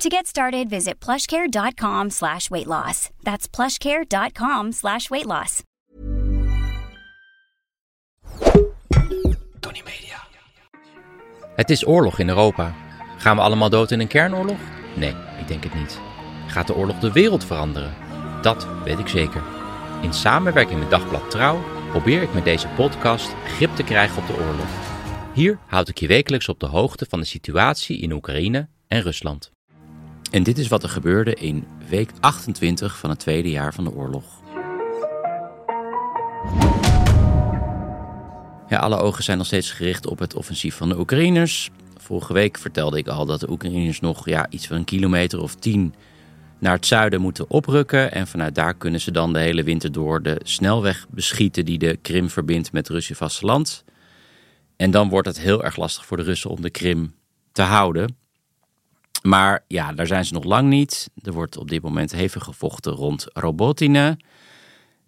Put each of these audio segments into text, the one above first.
To get started, visit plushcare.com slash weight loss. That's plushcare.com slash weight loss. Tony Media. Het is oorlog in Europa. Gaan we allemaal dood in een kernoorlog? Nee, ik denk het niet. Gaat de oorlog de wereld veranderen? Dat weet ik zeker. In samenwerking met Dagblad Trouw probeer ik met deze podcast grip te krijgen op de oorlog. Hier houd ik je wekelijks op de hoogte van de situatie in Oekraïne en Rusland. En dit is wat er gebeurde in week 28 van het tweede jaar van de oorlog. Ja, alle ogen zijn nog steeds gericht op het offensief van de Oekraïners. Vorige week vertelde ik al dat de Oekraïners nog ja, iets van een kilometer of tien naar het zuiden moeten oprukken. En vanuit daar kunnen ze dan de hele winter door de snelweg beschieten die de Krim verbindt met Russisch vasteland. En dan wordt het heel erg lastig voor de Russen om de Krim te houden. Maar ja, daar zijn ze nog lang niet. Er wordt op dit moment hevig gevochten rond Robotine.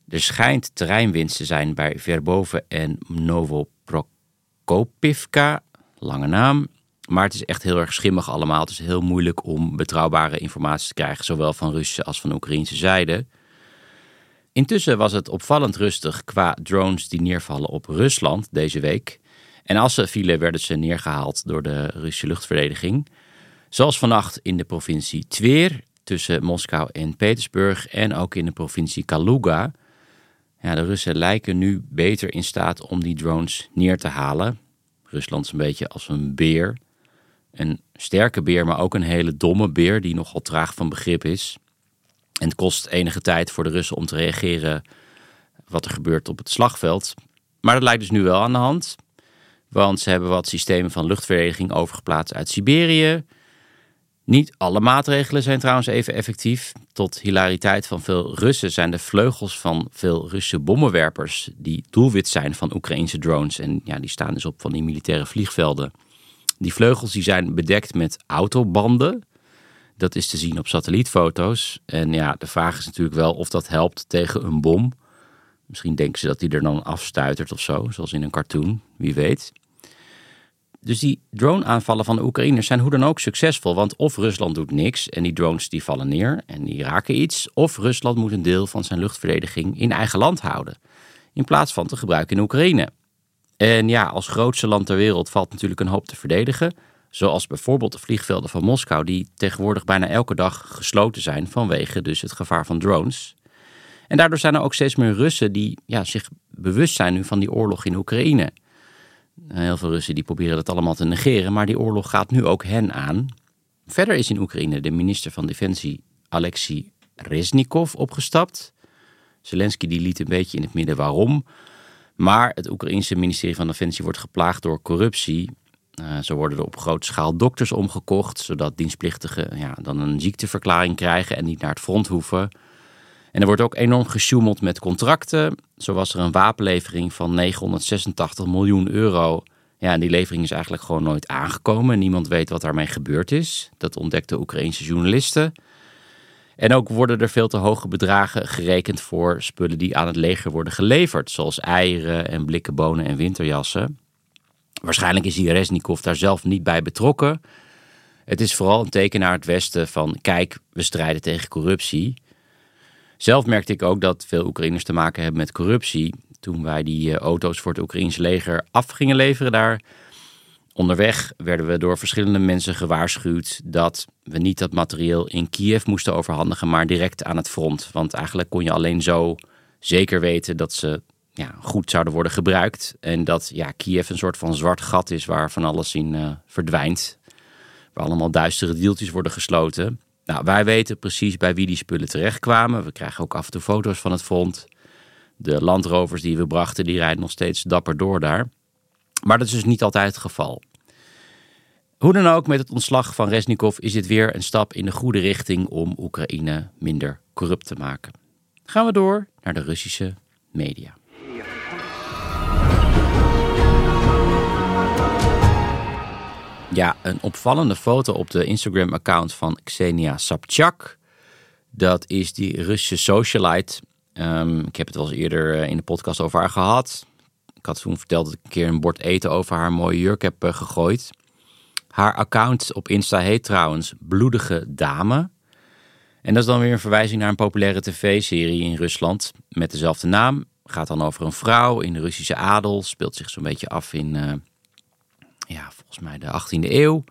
Er schijnt terreinwinst te zijn bij Verbove en Novoprokopivka. Lange naam. Maar het is echt heel erg schimmig allemaal. Het is heel moeilijk om betrouwbare informatie te krijgen, zowel van Russische als van Oekraïnse zijde. Intussen was het opvallend rustig qua drones die neervallen op Rusland deze week. En als ze vielen, werden ze neergehaald door de Russische luchtverdediging. Zoals vannacht in de provincie Tver, tussen Moskou en Petersburg, en ook in de provincie Kaluga. Ja, de Russen lijken nu beter in staat om die drones neer te halen. Rusland is een beetje als een beer. Een sterke beer, maar ook een hele domme beer die nogal traag van begrip is. En het kost enige tijd voor de Russen om te reageren wat er gebeurt op het slagveld. Maar dat lijkt dus nu wel aan de hand. Want ze hebben wat systemen van luchtverdediging overgeplaatst uit Siberië. Niet alle maatregelen zijn trouwens even effectief. Tot hilariteit van veel Russen zijn de vleugels van veel Russische bommenwerpers die doelwit zijn van Oekraïnse drones. En ja, die staan dus op van die militaire vliegvelden. Die vleugels die zijn bedekt met autobanden. Dat is te zien op satellietfoto's. En ja, de vraag is natuurlijk wel of dat helpt tegen een bom. Misschien denken ze dat die er dan afstuitert of zo, zoals in een cartoon, wie weet. Dus die drone-aanvallen van de Oekraïners zijn hoe dan ook succesvol. Want of Rusland doet niks en die drones die vallen neer en die raken iets. Of Rusland moet een deel van zijn luchtverdediging in eigen land houden. In plaats van te gebruiken in Oekraïne. En ja, als grootste land ter wereld valt natuurlijk een hoop te verdedigen. Zoals bijvoorbeeld de vliegvelden van Moskou, die tegenwoordig bijna elke dag gesloten zijn vanwege dus het gevaar van drones. En daardoor zijn er ook steeds meer Russen die ja, zich bewust zijn nu van die oorlog in Oekraïne. Heel veel Russen die proberen dat allemaal te negeren, maar die oorlog gaat nu ook hen aan. Verder is in Oekraïne de minister van Defensie Alexei Reznikov opgestapt. Zelensky die liet een beetje in het midden waarom. Maar het Oekraïense ministerie van Defensie wordt geplaagd door corruptie. Uh, zo worden er op grote schaal dokters omgekocht, zodat dienstplichtigen ja, dan een ziekteverklaring krijgen en niet naar het front hoeven. En er wordt ook enorm gesjoemeld met contracten. Zo was er een wapenlevering van 986 miljoen euro. Ja, en die levering is eigenlijk gewoon nooit aangekomen. Niemand weet wat daarmee gebeurd is. Dat ontdekten Oekraïnse journalisten. En ook worden er veel te hoge bedragen gerekend voor spullen die aan het leger worden geleverd, zoals eieren en blikken bonen en winterjassen. Waarschijnlijk is die Resnikov daar zelf niet bij betrokken. Het is vooral een teken naar het Westen van kijk, we strijden tegen corruptie. Zelf merkte ik ook dat veel Oekraïners te maken hebben met corruptie. Toen wij die eh, auto's voor het Oekraïnse leger af gingen leveren daar. Onderweg werden we door verschillende mensen gewaarschuwd dat we niet dat materieel in Kiev moesten overhandigen, maar direct aan het front. Want eigenlijk kon je alleen zo zeker weten dat ze ja, goed zouden worden gebruikt. En dat ja, Kiev een soort van zwart gat is waar van alles in uh, verdwijnt. Waar allemaal duistere deeltjes worden gesloten. Nou, wij weten precies bij wie die spullen terechtkwamen. We krijgen ook af en toe foto's van het front. De landrovers die we brachten, die rijden nog steeds dapper door daar. Maar dat is dus niet altijd het geval. Hoe dan ook, met het ontslag van Resnikov is dit weer een stap in de goede richting om Oekraïne minder corrupt te maken. Gaan we door naar de Russische media. Ja, een opvallende foto op de Instagram-account van Xenia Sobchak. Dat is die Russische socialite. Ehm, ik heb het wel eens eerder eh, in de podcast over haar gehad. Ik had toen verteld dat ik een keer een bord eten over haar mooie jurk heb eh, gegooid. Haar account op Insta heet trouwens Bloedige Dame. En dat is dan weer een verwijzing naar een populaire tv-serie in Rusland met dezelfde naam. Gaat dan over een vrouw in de Russische adel. Speelt zich zo'n beetje af in, uh, ja, volgens mij de 18e eeuw.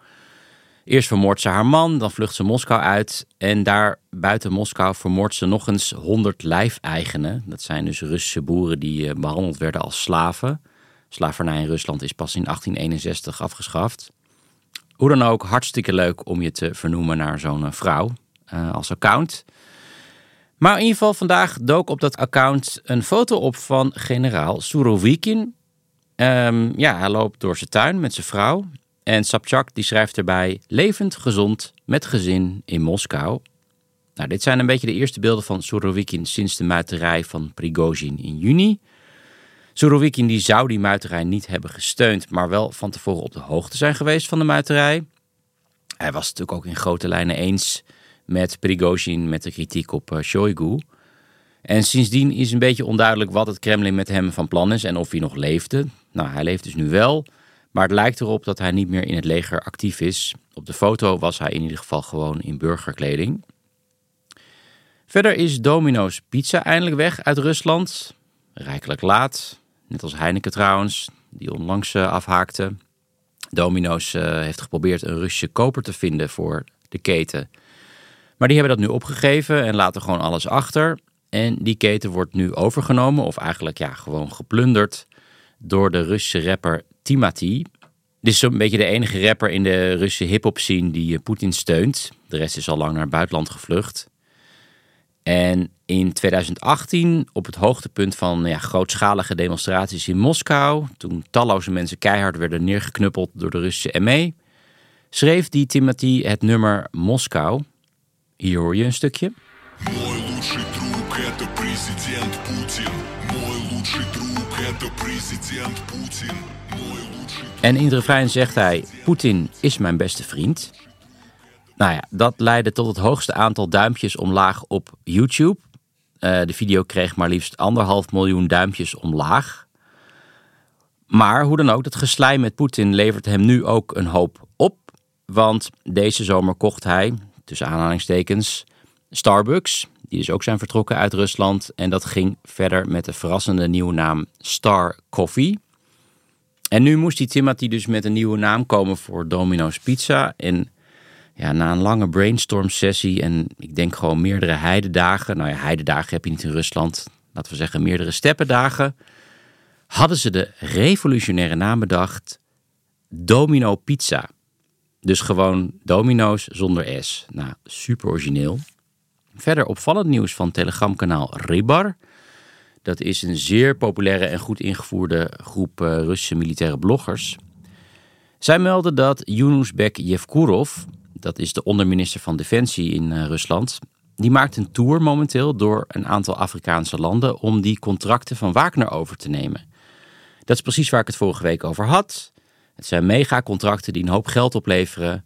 Eerst vermoordt ze haar man, dan vlucht ze Moskou uit. En daar buiten Moskou vermoordt ze nog eens 100 lijfeigenen. Dat zijn dus Russische boeren die uh, behandeld werden als slaven. Slavernij in Rusland is pas in 1861 afgeschaft. Hoe dan ook, hartstikke leuk om je te vernoemen naar zo'n uh, vrouw uh, als account. Maar in ieder geval vandaag dook op dat account een foto op van generaal Surovikin. Um, ja, hij loopt door zijn tuin met zijn vrouw. En Sapchak die schrijft erbij: levend, gezond, met gezin in Moskou. Nou, dit zijn een beetje de eerste beelden van Surovikin sinds de muiterij van Prigozhin in juni. Surovikin die zou die muiterij niet hebben gesteund, maar wel van tevoren op de hoogte zijn geweest van de muiterij. Hij was natuurlijk ook in grote lijnen eens met Prigozhin met de kritiek op uh, Shoigu. En sindsdien is een beetje onduidelijk wat het Kremlin met hem van plan is en of hij nog leefde. Nou, hij leeft dus nu wel, maar het lijkt erop dat hij niet meer in het leger actief is. Op de foto was hij in ieder geval gewoon in burgerkleding. Verder is Domino's Pizza eindelijk weg uit Rusland. Rijkelijk laat, net als Heineken trouwens, die onlangs uh, afhaakte. Domino's uh, heeft geprobeerd een Russische koper te vinden voor de keten. Maar die hebben dat nu opgegeven en laten gewoon alles achter. En die keten wordt nu overgenomen, of eigenlijk ja, gewoon geplunderd, door de Russische rapper Timati. Dit is zo'n beetje de enige rapper in de Russische hip-hop scene die Poetin steunt. De rest is al lang naar het buitenland gevlucht. En in 2018, op het hoogtepunt van ja, grootschalige demonstraties in Moskou, toen talloze mensen keihard werden neergeknuppeld door de Russische ME, schreef die Timothy het nummer Moskou. Hier hoor je een stukje. Мой лучший друг это президент En in het refrein zegt hij: Poetin is mijn beste vriend. Nou ja, dat leidde tot het hoogste aantal duimpjes omlaag op YouTube. Uh, de video kreeg maar liefst anderhalf miljoen duimpjes omlaag. Maar hoe dan ook, het geslijm met Poetin levert hem nu ook een hoop op. Want deze zomer kocht hij, tussen aanhalingstekens, Starbucks. Die dus ook zijn vertrokken uit Rusland. En dat ging verder met de verrassende nieuwe naam Star Coffee. En nu moest die Timothy dus met een nieuwe naam komen voor Domino's Pizza. En ja, na een lange brainstorm sessie en ik denk gewoon meerdere heidedagen. Nou ja, heidedagen heb je niet in Rusland. Laten we zeggen meerdere steppendagen. Hadden ze de revolutionaire naam bedacht. Domino Pizza. Dus gewoon Domino's zonder S. Nou, super origineel. Verder opvallend nieuws van telegramkanaal Ribar. Dat is een zeer populaire en goed ingevoerde groep uh, Russische militaire bloggers. Zij melden dat Yunusbek Yevkurov, dat is de onderminister van Defensie in uh, Rusland, die maakt een tour momenteel door een aantal Afrikaanse landen om die contracten van Wagner over te nemen. Dat is precies waar ik het vorige week over had. Het zijn megacontracten die een hoop geld opleveren.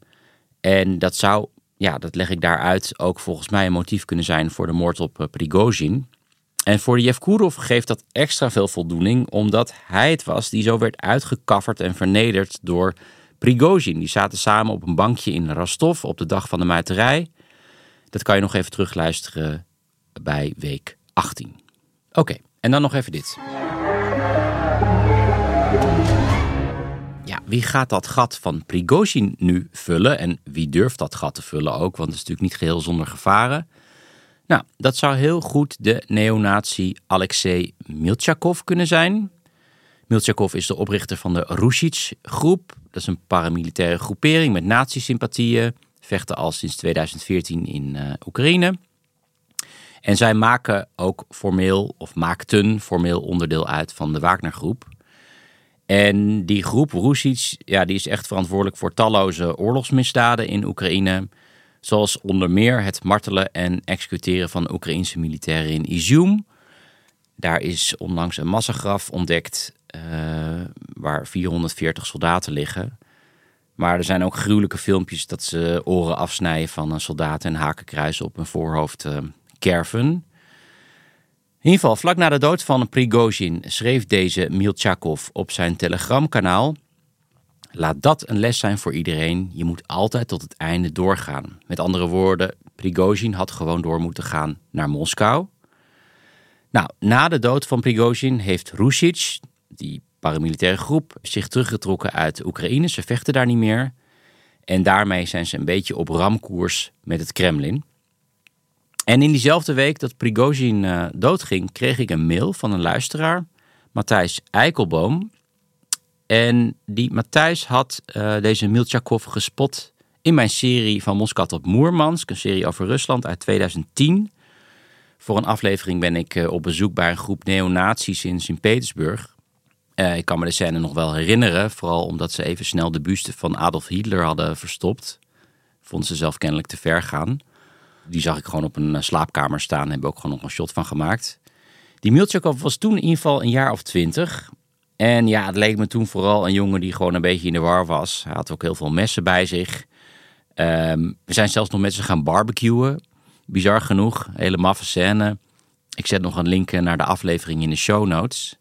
En dat zou, ja, dat leg ik daaruit, ook volgens mij een motief kunnen zijn voor de moord op uh, Prigozhin. En voor Yevkurov geeft dat extra veel voldoening, omdat hij het was die zo werd uitgekafferd en vernederd door Prigozhin. Die zaten samen op een bankje in Rostov op de dag van de muiterij. Dat kan je nog even terugluisteren bij week 18. Oké, en dan nog even dit. Wie gaat dat gat van Prigozhin nu vullen? En wie durft dat gat te vullen ook? Want het is natuurlijk niet geheel zonder gevaren. Nou, dat zou heel goed de neonazi Alexei Milchakov kunnen zijn. Milchakov is de oprichter van de Rusic-groep. Dat is een paramilitaire groepering met nazi-sympathieën. Vechten al sinds 2014 in uh, Oekraïne. En zij maken ook formeel, of maakten formeel onderdeel uit van de Wagner-groep. En die groep, Rusic, ja, die is echt verantwoordelijk voor talloze oorlogsmisdaden in Oekraïne. Zoals onder meer het martelen en executeren van Oekraïnse militairen in Izium. Daar is onlangs een massagraf ontdekt uh, waar 440 soldaten liggen. Maar er zijn ook gruwelijke filmpjes dat ze oren afsnijden van een soldaat en hakenkruisen op hun voorhoofd uh, kerven. In ieder geval, vlak na de dood van Prigozhin schreef deze Milchakov op zijn telegramkanaal... Laat dat een les zijn voor iedereen. Je moet altijd tot het einde doorgaan. Met andere woorden, Prigozhin had gewoon door moeten gaan naar Moskou. Nou, na de dood van Prigozhin heeft Rusic, die paramilitaire groep, zich teruggetrokken uit Oekraïne. Ze vechten daar niet meer. En daarmee zijn ze een beetje op ramkoers met het Kremlin. En in diezelfde week dat Prigozhin uh, doodging, kreeg ik een mail van een luisteraar, Matthijs Eikelboom. En die Matthijs had uh, deze Milchakov gespot in mijn serie van Moskou tot Moermansk, een serie over Rusland uit 2010. Voor een aflevering ben ik uh, op bezoek bij een groep neonazies in Sint-Petersburg. Ik kan me de scène nog wel herinneren, vooral omdat ze even snel de buste van Adolf Hitler hadden verstopt. Vond ze zelf kennelijk te ver gaan. Die zag ik gewoon op een slaapkamer staan en hebben ook gewoon nog een shot van gemaakt. Die Milchakov was toen in ieder geval een jaar of twintig. En ja, het leek me toen vooral een jongen die gewoon een beetje in de war was. Hij had ook heel veel messen bij zich. Um, we zijn zelfs nog met ze gaan barbecuen. Bizar genoeg, hele maffe scène. Ik zet nog een link naar de aflevering in de show notes.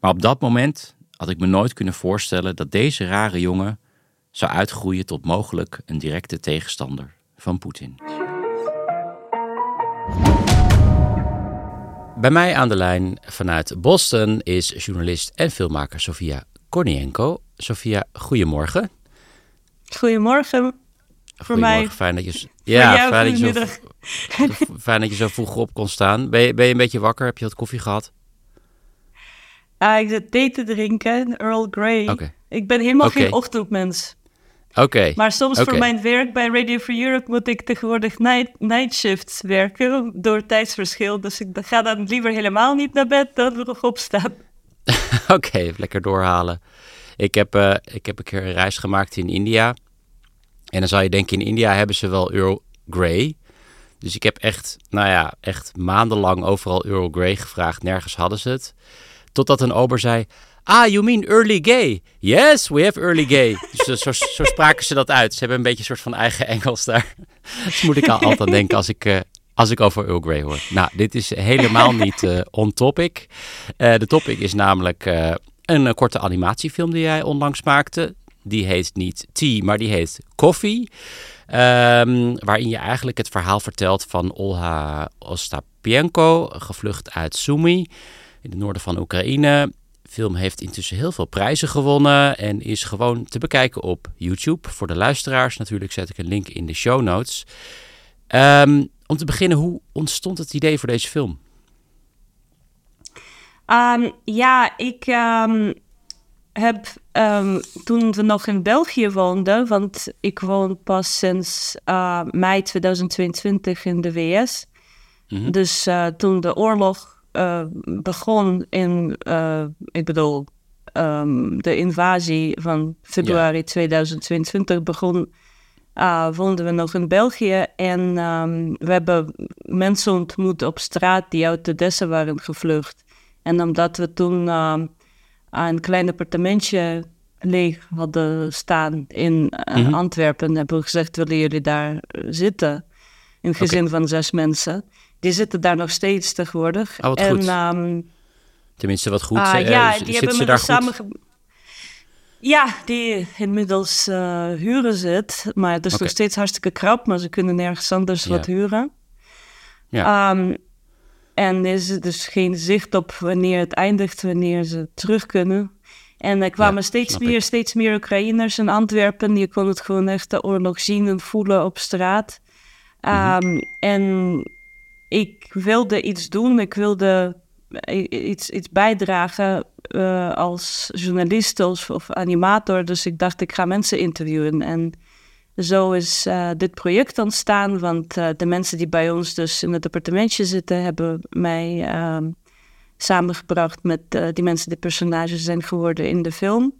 Maar op dat moment had ik me nooit kunnen voorstellen dat deze rare jongen zou uitgroeien tot mogelijk een directe tegenstander van Poetin. Bij mij aan de lijn vanuit Boston is journalist en filmmaker Sofia Kornienko. Sofia, goedemorgen. Goedemorgen. Voor mij. Fijn dat je, ja, fijn, dat je zo, fijn dat je zo vroeg op kon staan. Ben je, ben je een beetje wakker? Heb je wat koffie gehad? Uh, ik zit thee te drinken, Earl Grey. Okay. Ik ben helemaal okay. geen ochtendmens. Oké. Maar soms voor mijn werk bij Radio for Europe moet ik tegenwoordig night, night shifts werken door tijdsverschil. Dus ik ga dan liever helemaal niet naar bed dan nog opstaan. Oké, lekker doorhalen. Ik heb, uh, ik heb een keer een reis gemaakt in India. En dan zou je denken, in India hebben ze wel Earl Grey. Dus ik heb echt, nou ja, echt maandenlang overal Earl Grey gevraagd. Nergens hadden ze het. Totdat een ober zei, Ah, you mean early gay? Yes, we have early gay. Dus zo, zo, spraken ze dat uit. Ze hebben een beetje een soort van eigen Engels daar. Dus moet ik al altijd denken als ik, uh, als ik over Earl Grey hoor. Nou, dit is helemaal niet uh, on topic. Uh, de topic is namelijk een korte animatiefilm die jij onlangs maakte. Die heet niet Tea, maar die heet Coffee. Um, waarin je eigenlijk het verhaal vertelt van Olha Ostapienko, gevlucht uit Sumy in het noorden van Oekraïne film heeft intussen heel veel prijzen gewonnen en is gewoon te bekijken op YouTube. Voor de luisteraars natuurlijk zet ik een link in de show notes. Um, om te beginnen, hoe ontstond het idee voor deze film? Um, ja, ik um, heb toen we nog in België woonden, want ik woon pas sinds uh, mei 2022 in de VS. Mm -hmm. Dus uh, toen de oorlog uh, begon in, uh, ik bedoel, um, de invasie van februari ja. 2022 begon, uh, woonden we nog in België. En um, we hebben mensen ontmoet op straat die uit de Dessen waren gevlucht. En omdat we toen een klein appartementje leeg hadden staan in mm -hmm. Antwerpen, hebben we gezegd, willen jullie daar zitten? Een gezin okay. van zes mensen. Die zitten daar nog steeds tegenwoordig. Oh, wat en, goed. Um, Tenminste, wat goed. Uh, ja, die hebben met daar samen. Ja, die inmiddels uh, huren zit. Maar het is okay. nog steeds hartstikke krap, maar ze kunnen nergens anders wat huren. Ja. Um, en er is dus geen zicht op wanneer het eindigt, wanneer ze terug kunnen. En er kwamen ja, steeds meer, ik. steeds meer Oekraïners in Antwerpen. Die kon het gewoon echt de oorlog zien en voelen op straat. -hmm. En ik wilde iets doen, ik wilde iets, iets bijdragen uh, als journalist of, of, animator. Dus ik dacht, ik ga mensen interviewen. En zo is uh, dit project ontstaan, want uh, de mensen die bij ons dus in het appartementje zitten, hebben mij ehm, samengebracht met die mensen die personages zijn geworden in de film.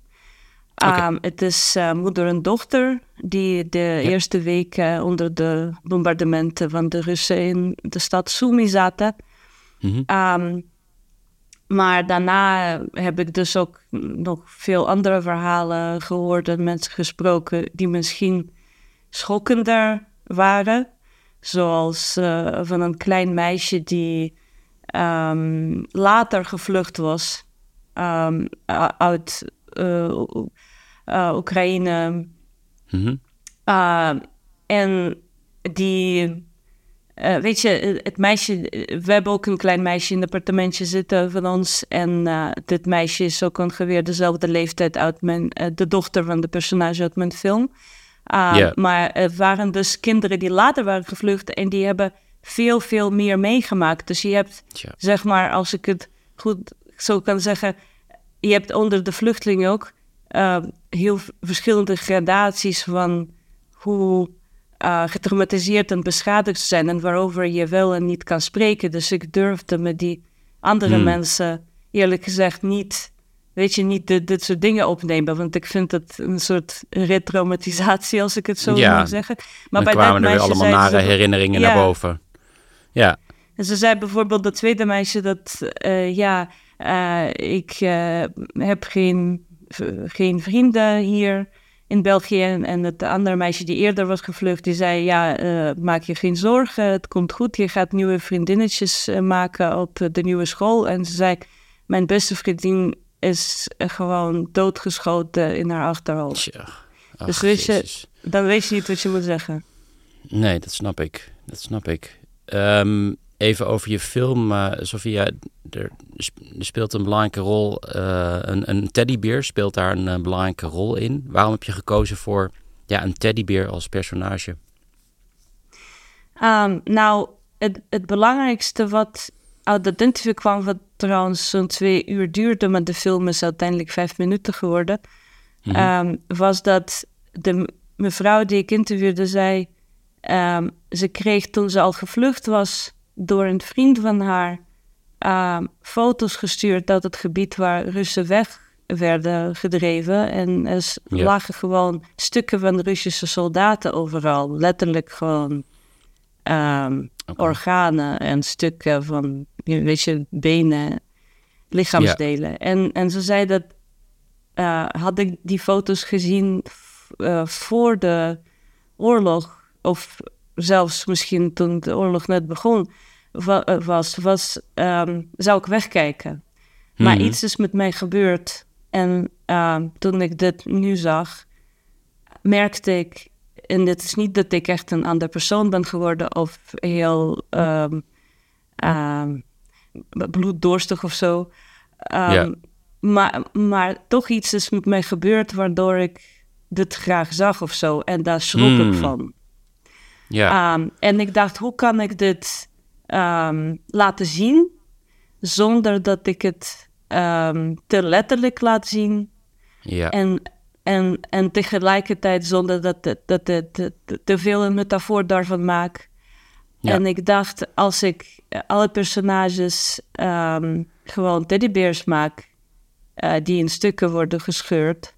Okay. Um, het is uh, moeder en dochter die de ja. eerste week uh, onder de bombardementen van de Russen in de stad Sumy zaten. Mm -hmm. um, maar daarna heb ik dus ook nog veel andere verhalen gehoord en mensen gesproken die misschien schokkender waren. Zoals uh, van een klein meisje die um, later gevlucht was um, uit uh, uh, Oekraïne. Mm -hmm. en die uh, weet je, het meisje, we hebben ook een klein meisje in het appartementje zitten van ons. En dit meisje is ook ongeveer dezelfde leeftijd uit mijn, de dochter van de personage uit mijn film. Yeah. Maar het waren dus kinderen die later waren gevlucht en die hebben veel, veel meer meegemaakt. Dus je hebt, zeg maar, als ik het goed zo kan zeggen, je hebt onder de vluchtelingen ook heel verschillende gradaties van hoe uh, getraumatiseerd en beschadigd zijn en waarover je wel en niet kan spreken. Dus ik durfde met die andere hmm. mensen eerlijk gezegd niet, weet je, niet dit, dit soort dingen opnemen. Want ik vind het een soort retraumatisatie, als ik het zo ja. mag zeggen. Maar bij kwamen dat er weer allemaal nare herinneringen naar boven. Ja. En ze zei bijvoorbeeld dat tweede meisje dat, uh, ja, uh, ik heb geen, geen vrienden hier in België. En het andere meisje die eerder was gevlucht, die zei: Ja, uh, maak je geen zorgen, het komt goed. Je gaat nieuwe vriendinnetjes uh, maken op de nieuwe school. En ze zei: Mijn beste vriendin is gewoon doodgeschoten in haar achterhoofd. Ja. Ach, dus weet je, dan weet je niet wat je moet zeggen. Nee, dat snap ik. Dat snap ik. Um, even over je film, uh, Sofia. Er, speelt een belangrijke rol. Uh, een, een teddybeer speelt daar een, eh, belangrijke rol in. Waarom heb je gekozen voor ja, een teddybeer als personage? Um, nou, het, het belangrijkste wat uit dat interview kwam, wat trouwens zo'n twee uur duurde, maar de film is uiteindelijk vijf minuten geworden, mm um, was dat de mevrouw die ik interviewde zei, um, ze kreeg toen ze al gevlucht was door een vriend van haar uh, foto's gestuurd uit het gebied waar Russen weg werden gedreven. En er lagen gewoon stukken van Russische soldaten overal. Letterlijk gewoon um, organen en stukken van, weet je, benen, lichaamsdelen. En, en ze zei dat, uh, had ik die foto's gezien uh, voor de oorlog, of zelfs misschien toen de oorlog net begon, eh, was, was um, zou ik wegkijken. Maar mhm. iets is met mij gebeurd. En um, toen ik dit nu zag, merkte ik, en het is niet dat ik echt een ander persoon ben geworden of heel um, bloeddorstig of zo. Yeah. maar, maar toch iets is met mij gebeurd waardoor ik dit graag zag of zo. En daar schrok ik hmm. van. Ja. en ik dacht, hoe kan ik dit um, laten zien, zonder dat ik het um, te letterlijk laat zien. Ja. En, en, en tegelijkertijd zonder dat het dat, dat, dat, te veel een metafoor daarvan maak. Ja. En ik dacht, als ik alle personages um, gewoon teddybeers maak, uh, die in stukken worden gescheurd,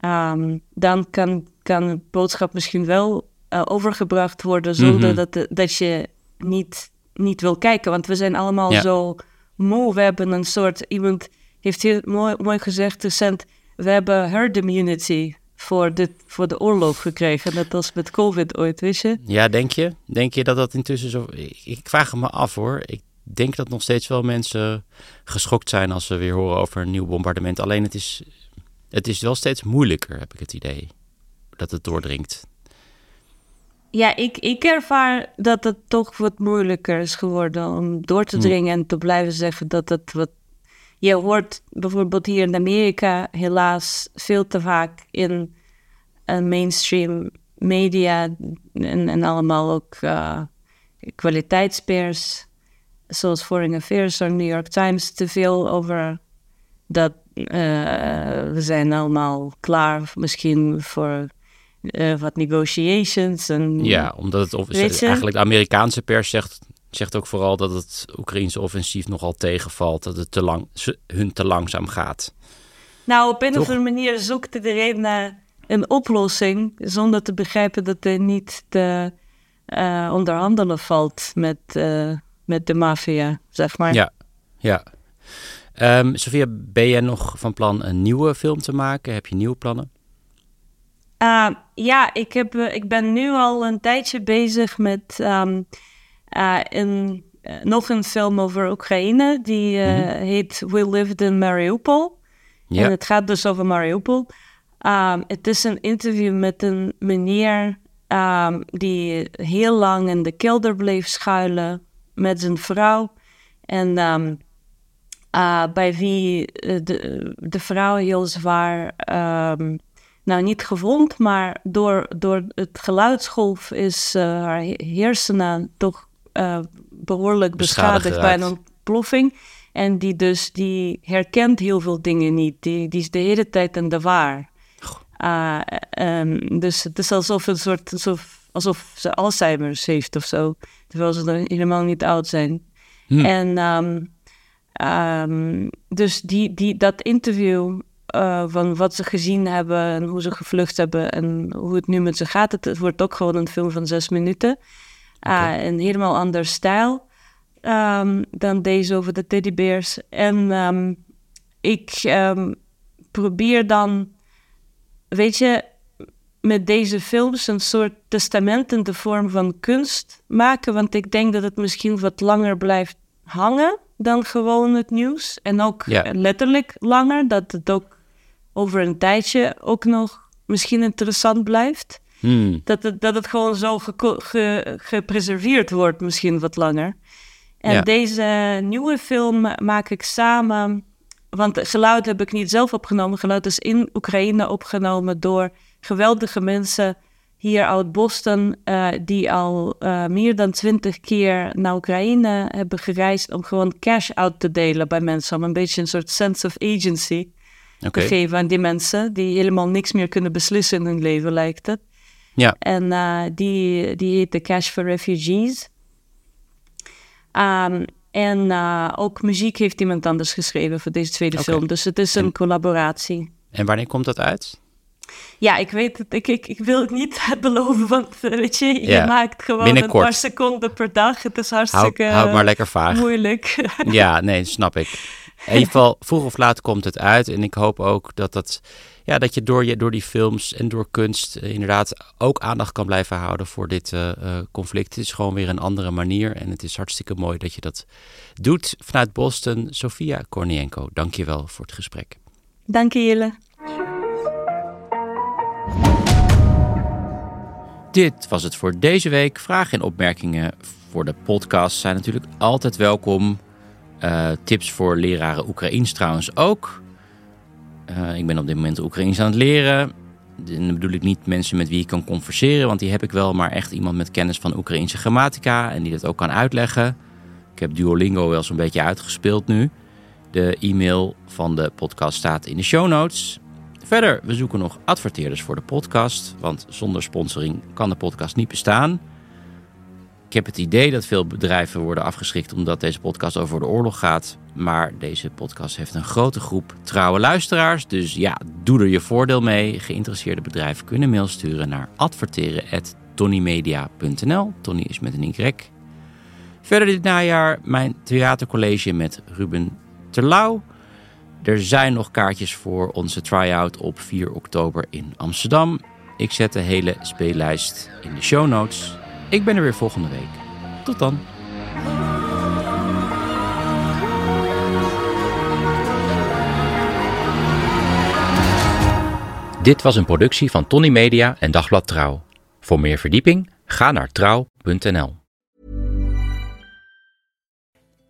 um, dan kan, kan de boodschap misschien wel uh, overgebracht worden zonder mm -hmm. dat, dat je niet niet wil kijken. Want we zijn allemaal zo moe. We hebben een soort, iemand heeft heel mooi, mooi gezegd recent, we hebben herd immunity voor, dit, voor de oorlog gekregen. Net als met COVID ooit, weet je? Ja, denk je? Denk je dat dat intussen zo... Ik, ik vraag me af hoor. Ik denk dat nog steeds wel mensen geschokt zijn als ze weer horen over een nieuw bombardement. Alleen het is, het is wel steeds moeilijker, heb ik het idee. Dat het doordringt. Ja, ik, ik ervaar dat het toch wat moeilijker is geworden om door te hm. dringen en te blijven zeggen dat het wat. Je hoort bijvoorbeeld hier in Amerika helaas veel te vaak in een mainstream media en, en allemaal ook uh, kwaliteitspers, zoals Foreign Affairs of New York Times, te veel over dat uh, we zijn allemaal klaar misschien voor uh, wat negotiations. En, ja, omdat het eigenlijk de Amerikaanse pers zegt, zegt ook vooral dat het Oekraïnse offensief nogal tegenvalt. Dat het te lang, hun te langzaam gaat. Nou, op een of andere manier zoekt iedereen naar een oplossing zonder te begrijpen dat er niet te uh, onderhandelen valt met, uh, met de maffia, zeg maar. Ja, ja. Um, Sophia, ben jij nog van plan een nieuwe film te maken? Heb je nieuwe plannen? Uh, ja, ik, heb, uh, ik ben nu al een tijdje bezig met um, uh, een, nog een film over Oekraïne. Die mm -hmm. heet We Lived in Mariupol. Ja. En het gaat dus over Mariupol. Um, het is een interview met een meneer um, die heel lang in de kelder bleef schuilen met zijn vrouw. En um, uh, bij wie de, de vrouw heel zwaar, nou niet gewond, maar door, door het geluidsgolf is uh, haar hersenen toch uh, behoorlijk beschadigd, bij een ontploffing. En die dus, die herkent heel veel dingen niet. Die, die is de hele tijd in de waar. Uh, um, dus het is alsof, een soort, alsof, alsof ze Alzheimer's heeft of zo. Terwijl ze helemaal niet oud zijn. Hmm. En um, um, dus die, die, dat interview uh, van wat ze gezien hebben en hoe ze gevlucht hebben en hoe het nu met ze gaat. Het, het wordt ook gewoon een film van zes minuten. Okay. Uh, een helemaal ander stijl dan deze over de teddybears. En ik probeer dan weet je, met deze films een soort testament in de vorm van kunst maken. Want ik denk dat het misschien wat langer blijft hangen dan gewoon het nieuws. En ook letterlijk langer, dat het ook over een tijdje ook nog misschien interessant blijft. Hmm. Dat, het, dat het gewoon zo gepreserveerd wordt, misschien wat langer. En deze nieuwe film maak ik samen want geluid heb ik niet zelf opgenomen. Geluid is in Oekraïne opgenomen door geweldige mensen hier uit Boston, uh, die al uh, meer dan twintig keer naar Oekraïne hebben gereisd om gewoon cash uit te delen bij mensen. Om een beetje een soort sense of agency okay. te geven aan die mensen die helemaal niks meer kunnen beslissen in hun leven, lijkt het. Ja. En uh, die, die heet de Cash for Refugees. Um, en uh, ook muziek heeft iemand anders geschreven voor deze tweede okay. film. Dus het is een en, collaboratie. En wanneer komt dat uit? Ja, ik weet het. Ik, ik, ik wil het niet beloven, want eh, weet je, je maakt gewoon een paar seconden per dag. Het is hartstikke houd maar lekker vaag. moeilijk. ja, nee, snap ik. In ieder geval, vroeg of laat komt het uit. En ik hoop ook dat dat ja, dat je door, je door die films en door kunst uh, inderdaad ook aandacht kan blijven houden voor dit uh, conflict. Het is gewoon weer een andere manier en het is hartstikke mooi dat je dat doet. Vanuit Boston, Sofia Kornienko, dank je wel voor het gesprek. Dank je, Jelle. Dit was het voor deze week. Vragen en opmerkingen voor de podcast zijn natuurlijk altijd welkom. Uh, tips voor leraren Oekraïens trouwens ook. Uh, ik ben op dit moment Oekraïens aan het leren. Dan bedoel ik niet mensen met wie ik kan converseren, want die heb ik wel, maar echt iemand met kennis van Oekraïnse grammatica en die dat ook kan uitleggen. Ik heb Duolingo wel zo'n beetje uitgespeeld nu. De e-mail van de podcast staat in de show notes. Verder, we zoeken nog adverteerders voor de podcast, want zonder sponsoring kan de podcast niet bestaan. Ik heb het idee dat veel bedrijven worden afgeschrikt omdat deze podcast over de oorlog gaat. Maar deze podcast heeft een grote groep trouwe luisteraars. Dus ja, doe er je voordeel mee. Geïnteresseerde bedrijven kunnen mail sturen naar adverteren.tonnymedia.nl. Tony is met een Y. Verder dit najaar mijn theatercollege met Ruben Terlouw. Er zijn nog kaartjes voor onze try-out op 4 oktober in Amsterdam. Ik zet de hele speellijst in de show notes. Ik ben er weer volgende week. Tot dan. Dit was een productie van Tony Media en Dagblad Trouw. Voor meer verdieping ga naar trouw.nl.